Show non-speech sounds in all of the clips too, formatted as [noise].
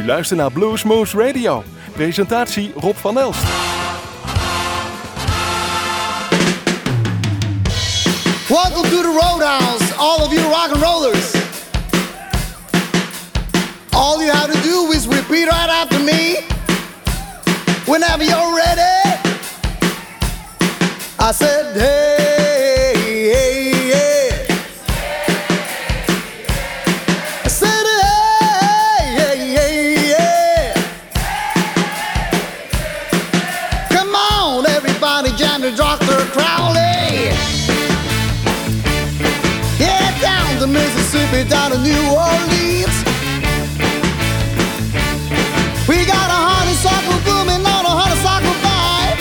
U luistert naar Bluesmoose Radio. Presentatie Rob van Elst. Welcome to the Roadhouse, all of you rock and rollers. All you have to do is repeat right after me. Whenever you're ready, I said, hey, down to New Orleans. We got a honeysuckle blooming on a honeysuckle vine.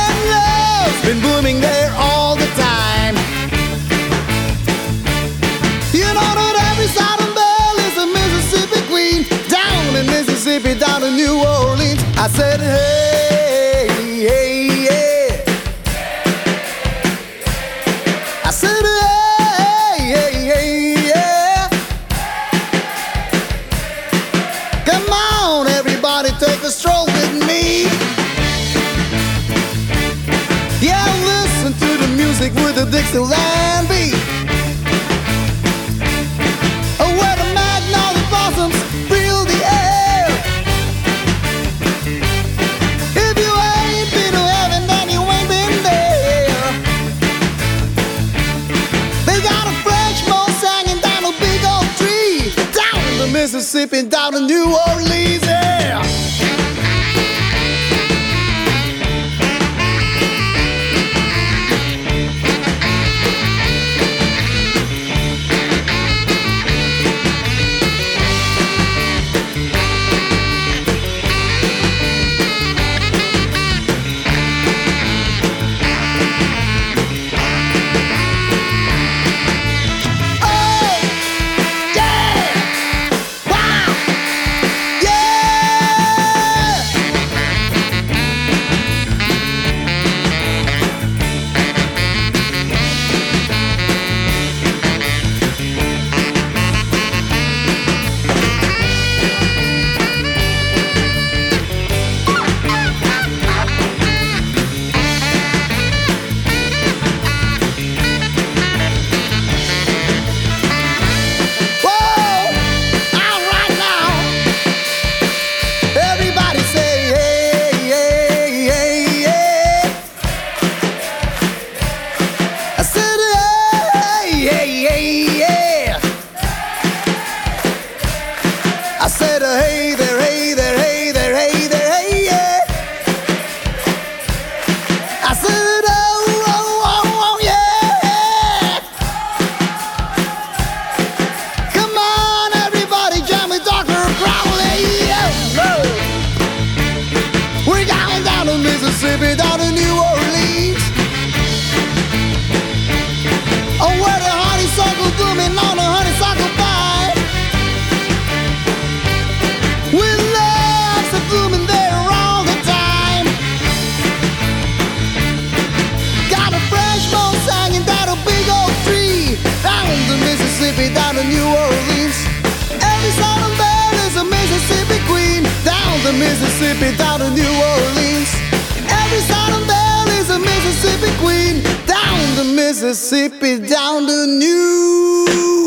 And love's been blooming there all the time. You know that every Southern belle is a Mississippi queen. Down in Mississippi, down to New Orleans. I said, hey, where the magnolia blossoms fill the air. If you ain't been to heaven, then you ain't been there. They got a French moss hanging down a big oak tree. Down the Mississippi, down to New Orleans, yeah. Mississippi, down to New Orleans. Every Southern belle is a Mississippi queen. Down to Mississippi, down to New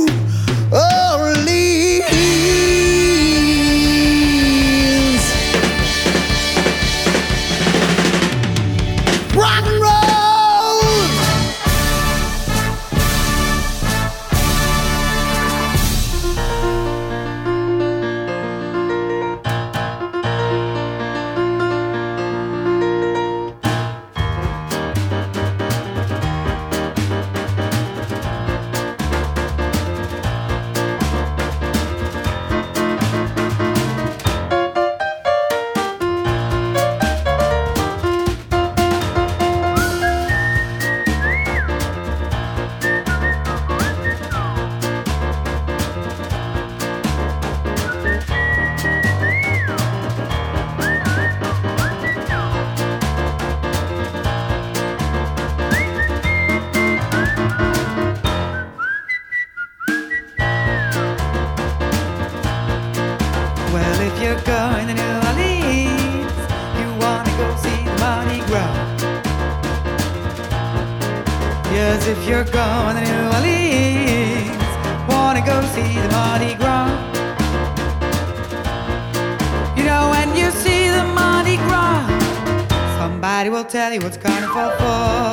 what's carnival for.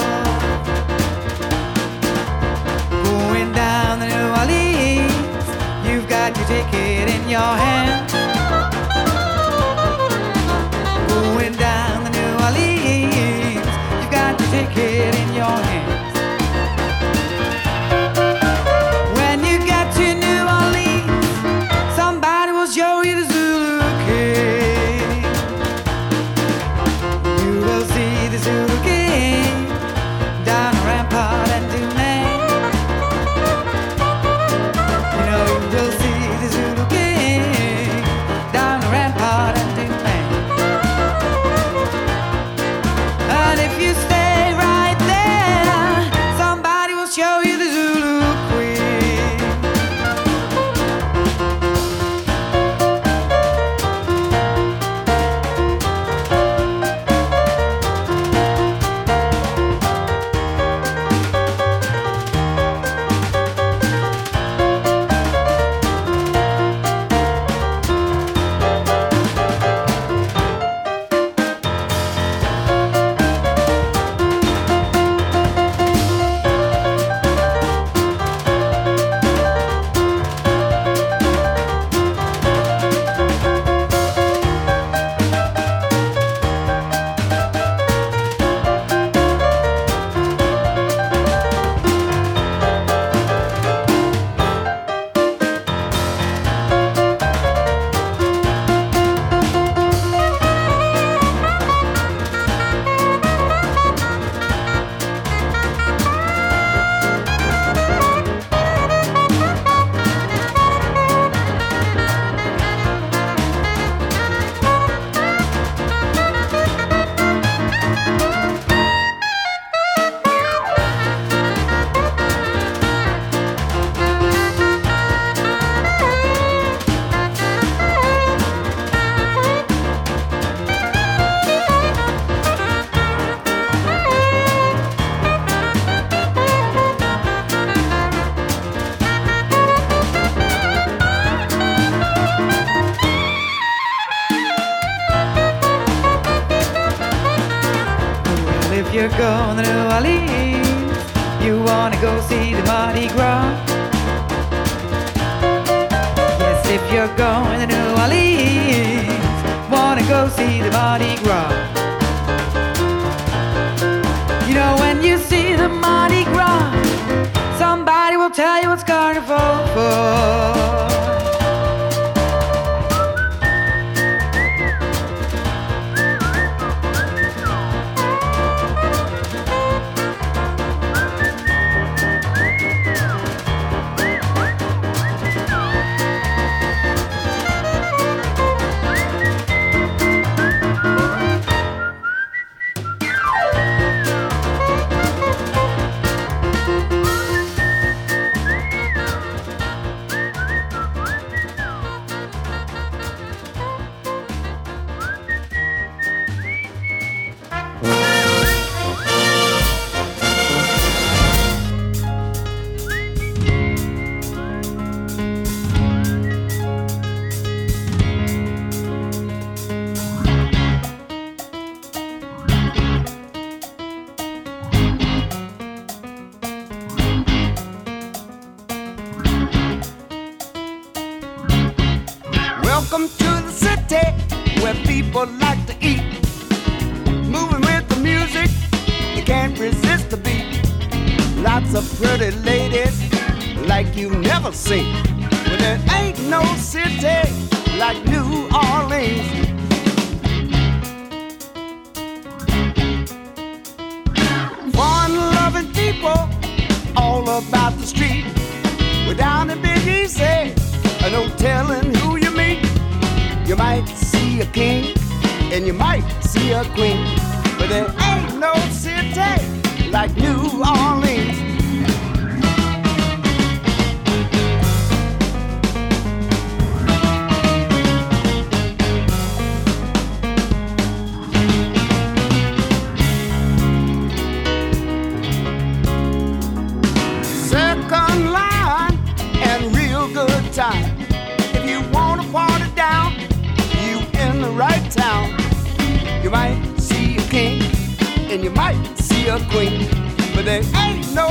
Going down to New Orleans, you've got your ticket in your hand. Welcome to the city where people like to eat. Moving with the music, you can't resist the beat. Lots of pretty ladies like you've never seen. But there ain't no city like New Orleans. Fun loving people all about the street. We're down in Big Easy, no telling a king and you might see a queen, but there ain't no city like New Orleans. Queen, but there ain't no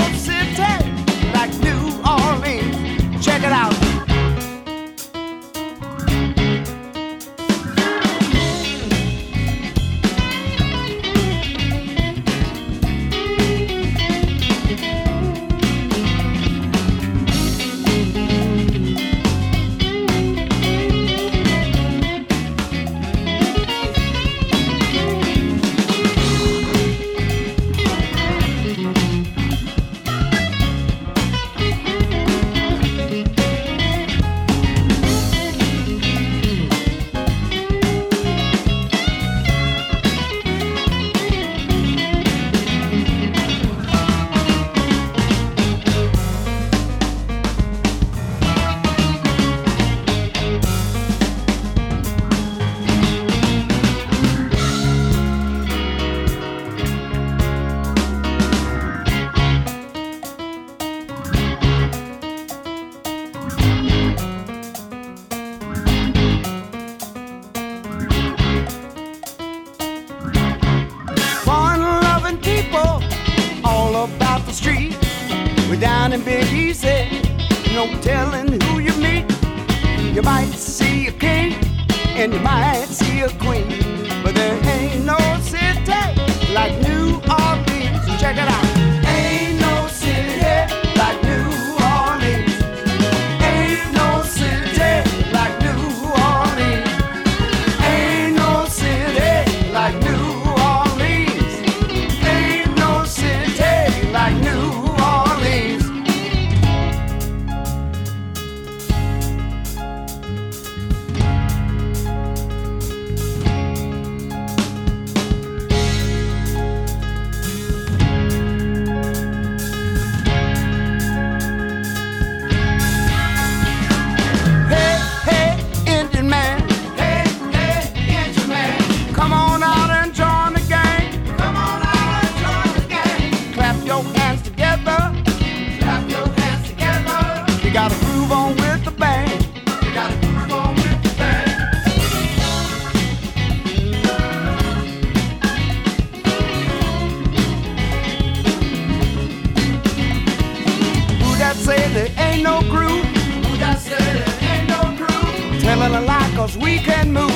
there ain't no groove. Who done said there ain't no groove? Telling a lie cause we can move.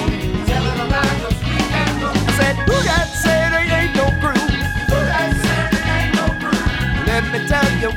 Telling a lie cause we can move. I said, who done said there ain't no groove? Who said there ain't no groove? Let me tell you,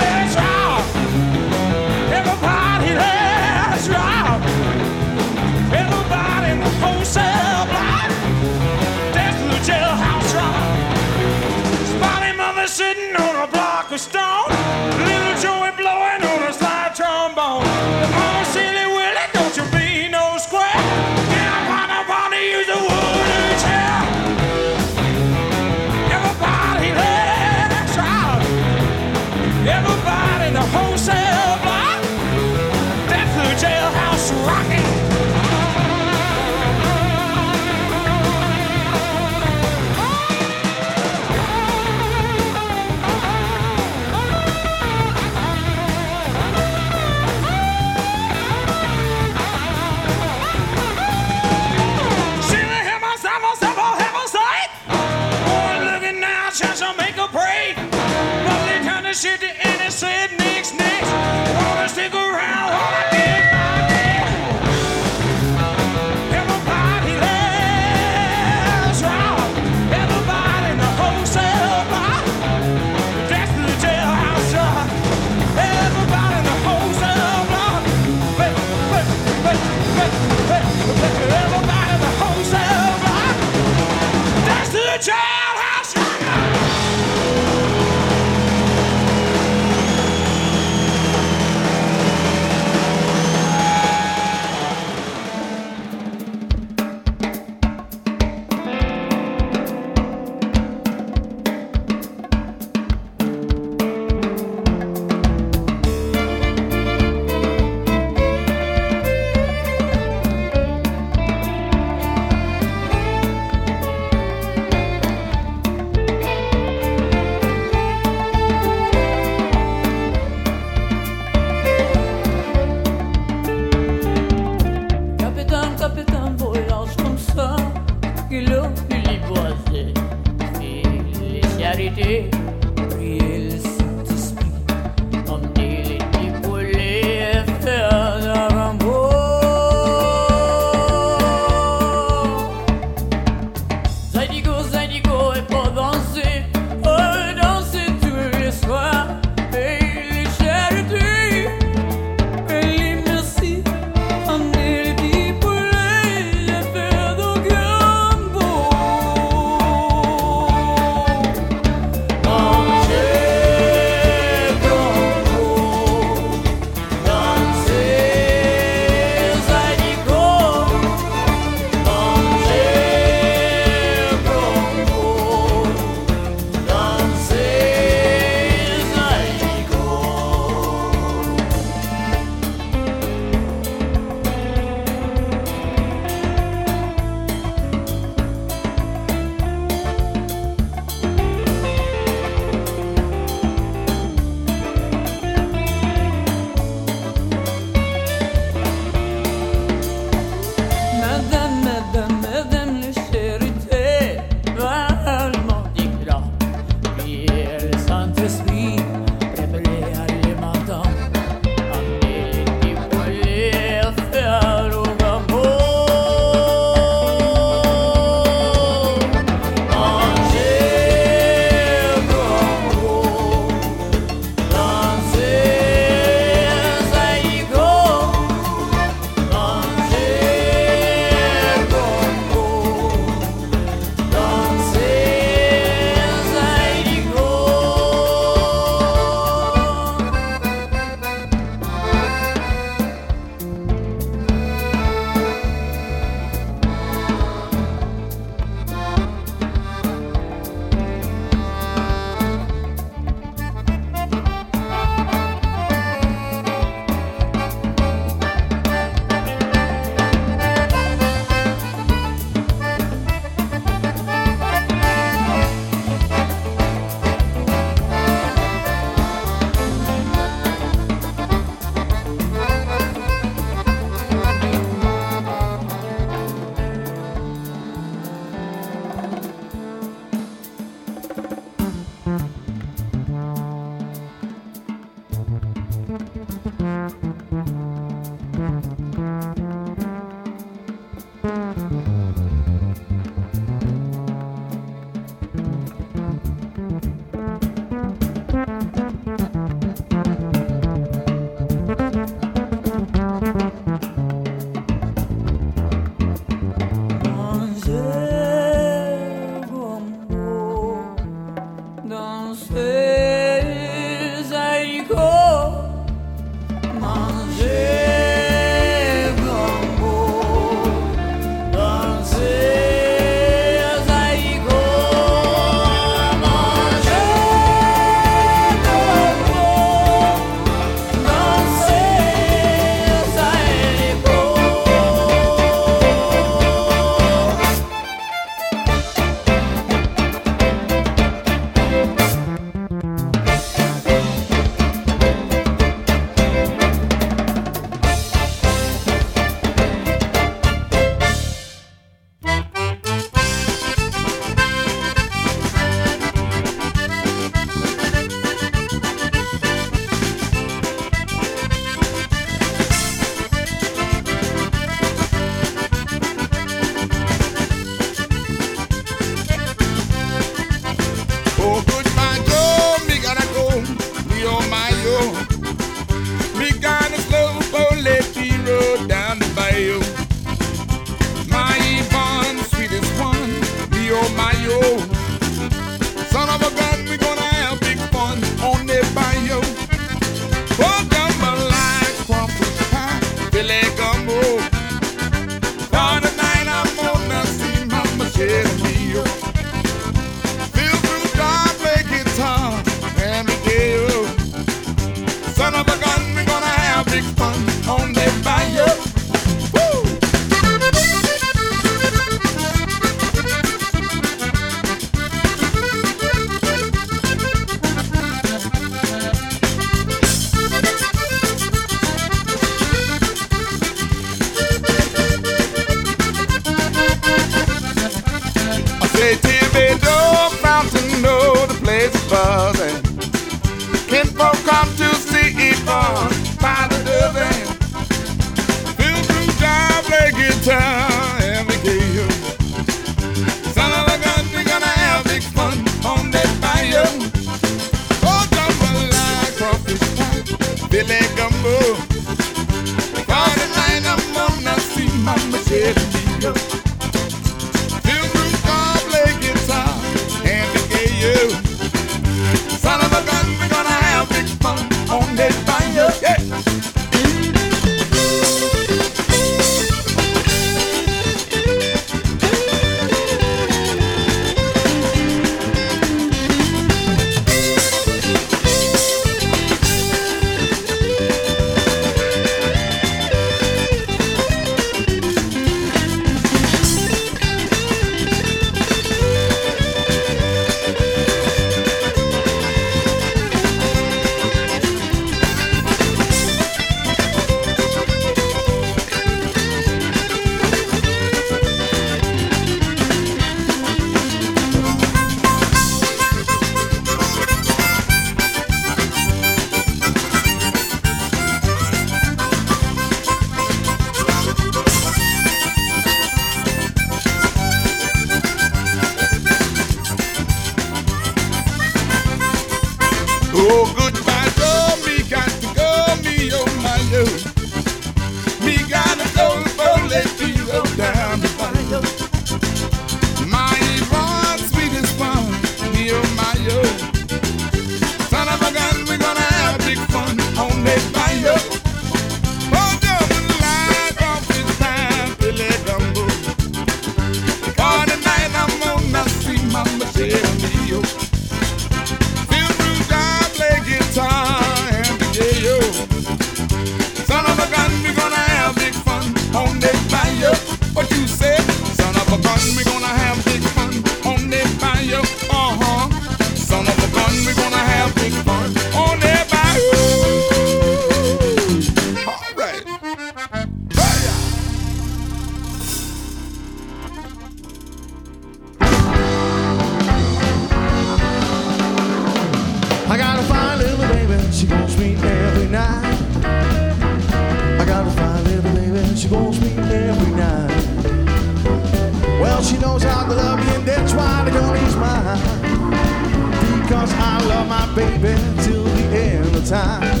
baby till the end of time.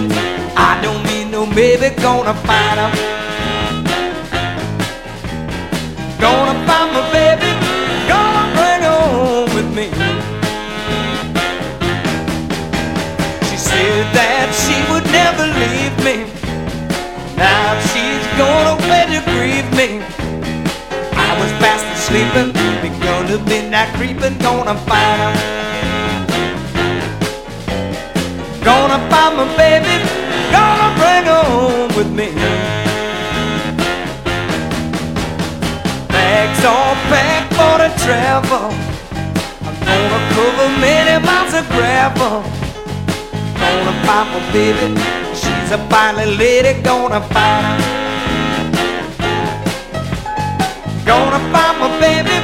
I don't need no baby. Gonna find her. Gonna find my baby. Gonna bring her home with me. She said that she would never leave me. Now she's gone away to grieve me. I was fast asleeping, begun to midnight creeping, gonna find her. Gonna find my baby, gonna bring her home with me. Bags all packed for the travel. I'm gonna cover many miles of gravel. Gonna find my baby, she's a fine lady, gonna find her. Gonna find my baby,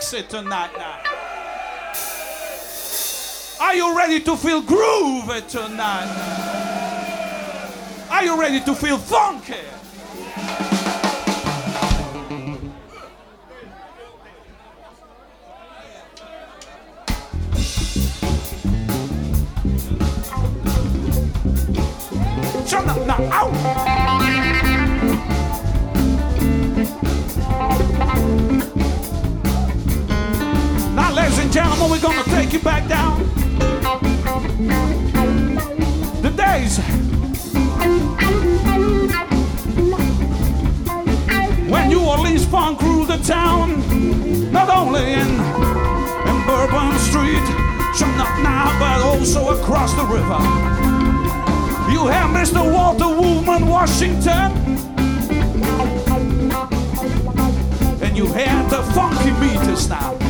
sexy tonight? Now? Are you ready to feel groovy tonight? Are you ready to feel funky? Town, not only in, in Bourbon Street, sure not now, but also across the river. You have Mr. Walter Wolfman Washington, and you had the Funky Meters now.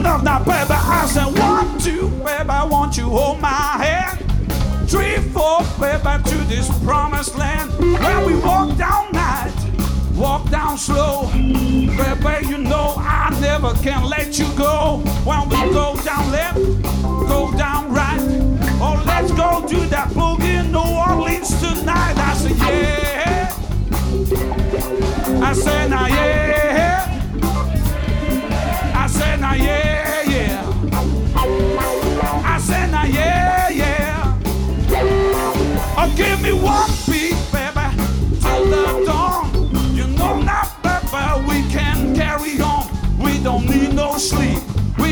Enough now, baby, I said one, two, baby, I want you hold my hand. Three, four, baby, to this promised land. Where we walk down night, walk down slow. Baby, you know I never can let you go. When we go down left, go down right. Oh, let's go do that boogie in New Orleans tonight. I said, yeah. I said, now, yeah. I said, now, yeah.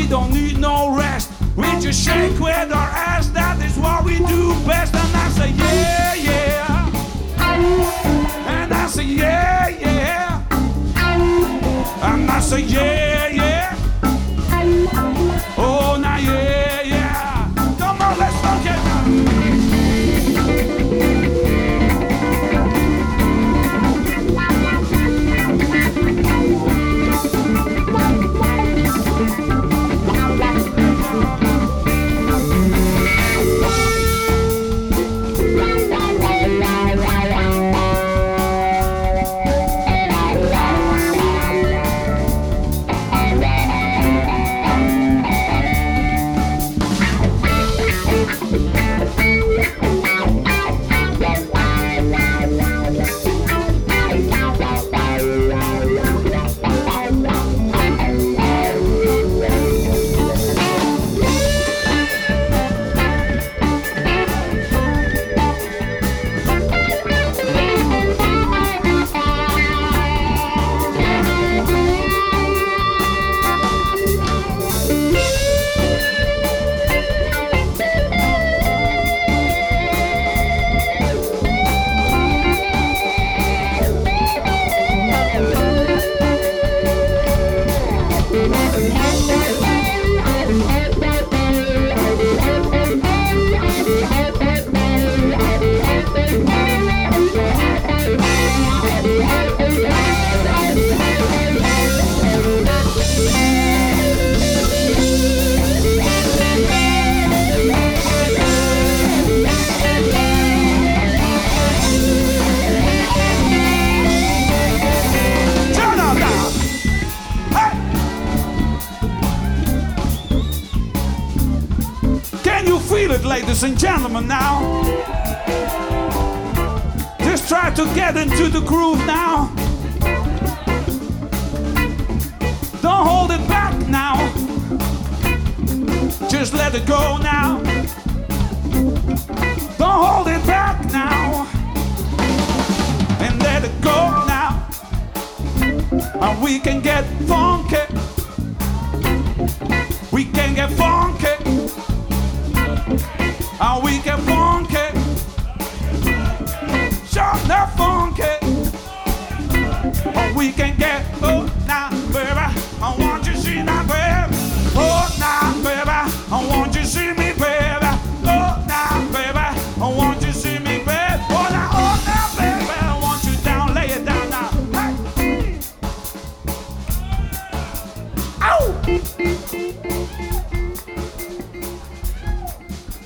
Don't need no rest. We just shake with our ass. That is what we do best. And I say, yeah, yeah. And I say, yeah, yeah. And I say, yeah.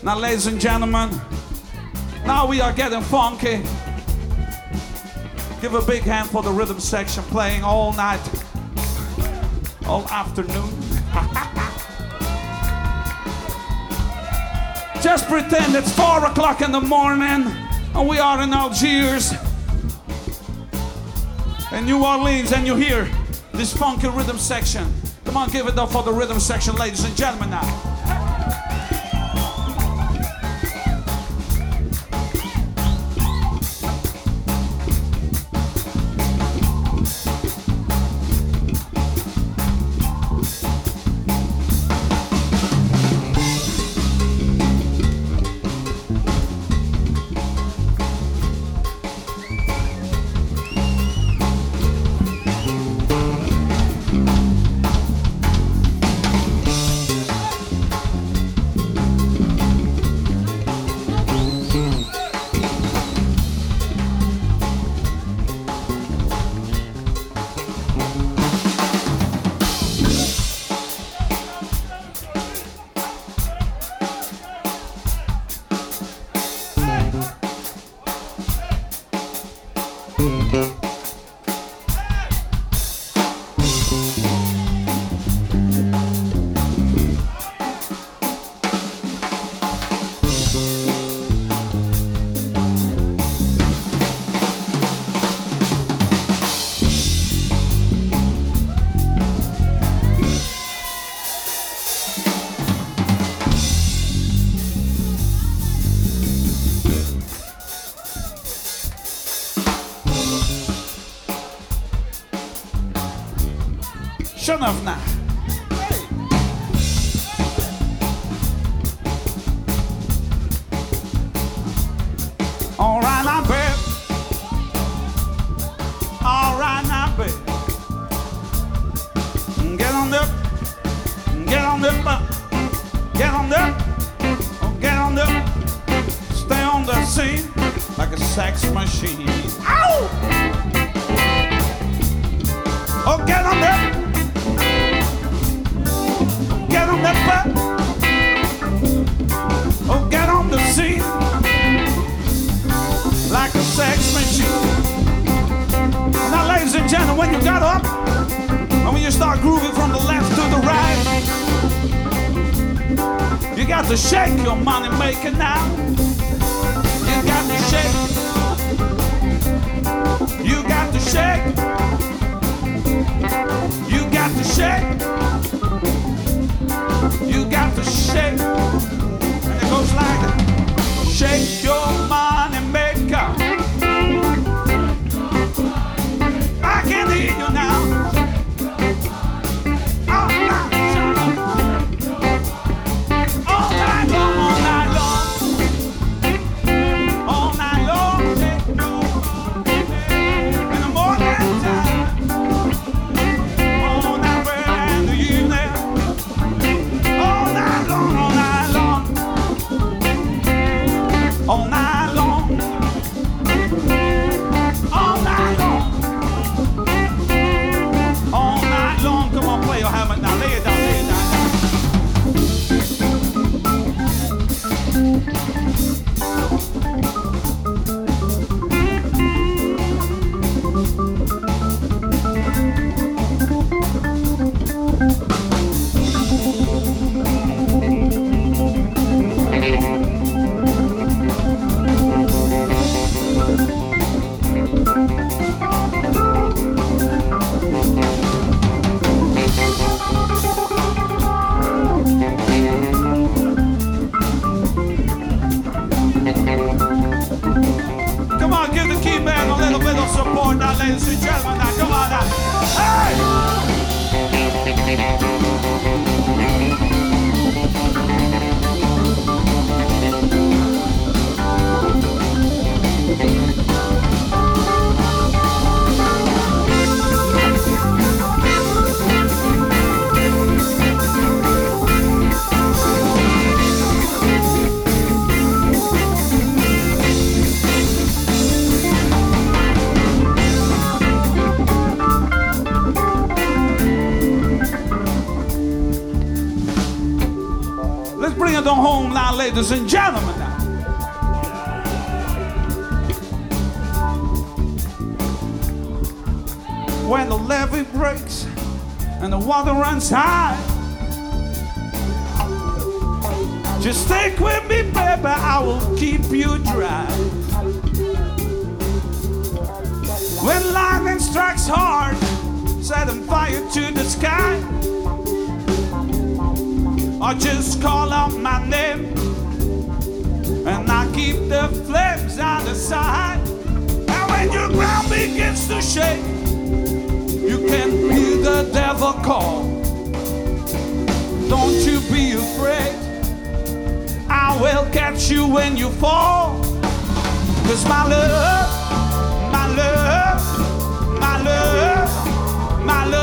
Now, ladies and gentlemen, now we are getting funky. Give a big hand for the rhythm section playing all night, all afternoon. [laughs] Just pretend it's four o'clock in the morning and we are in Algiers in New Orleans and you hear this funky rhythm section. Come on, give it up for the rhythm section, ladies and gentlemen, now. Shonovna. Ladies and gentlemen. When the levee breaks and the water runs high, just stick with me, baby. I will keep you dry. When lightning strikes hard, setting fire to the sky. Or just call out my name and I keep the flames out of sight. And when your ground begins to shake, you can hear the devil call. Don't you be afraid, I will catch you when you fall. Cause my love, my love, my love, my love,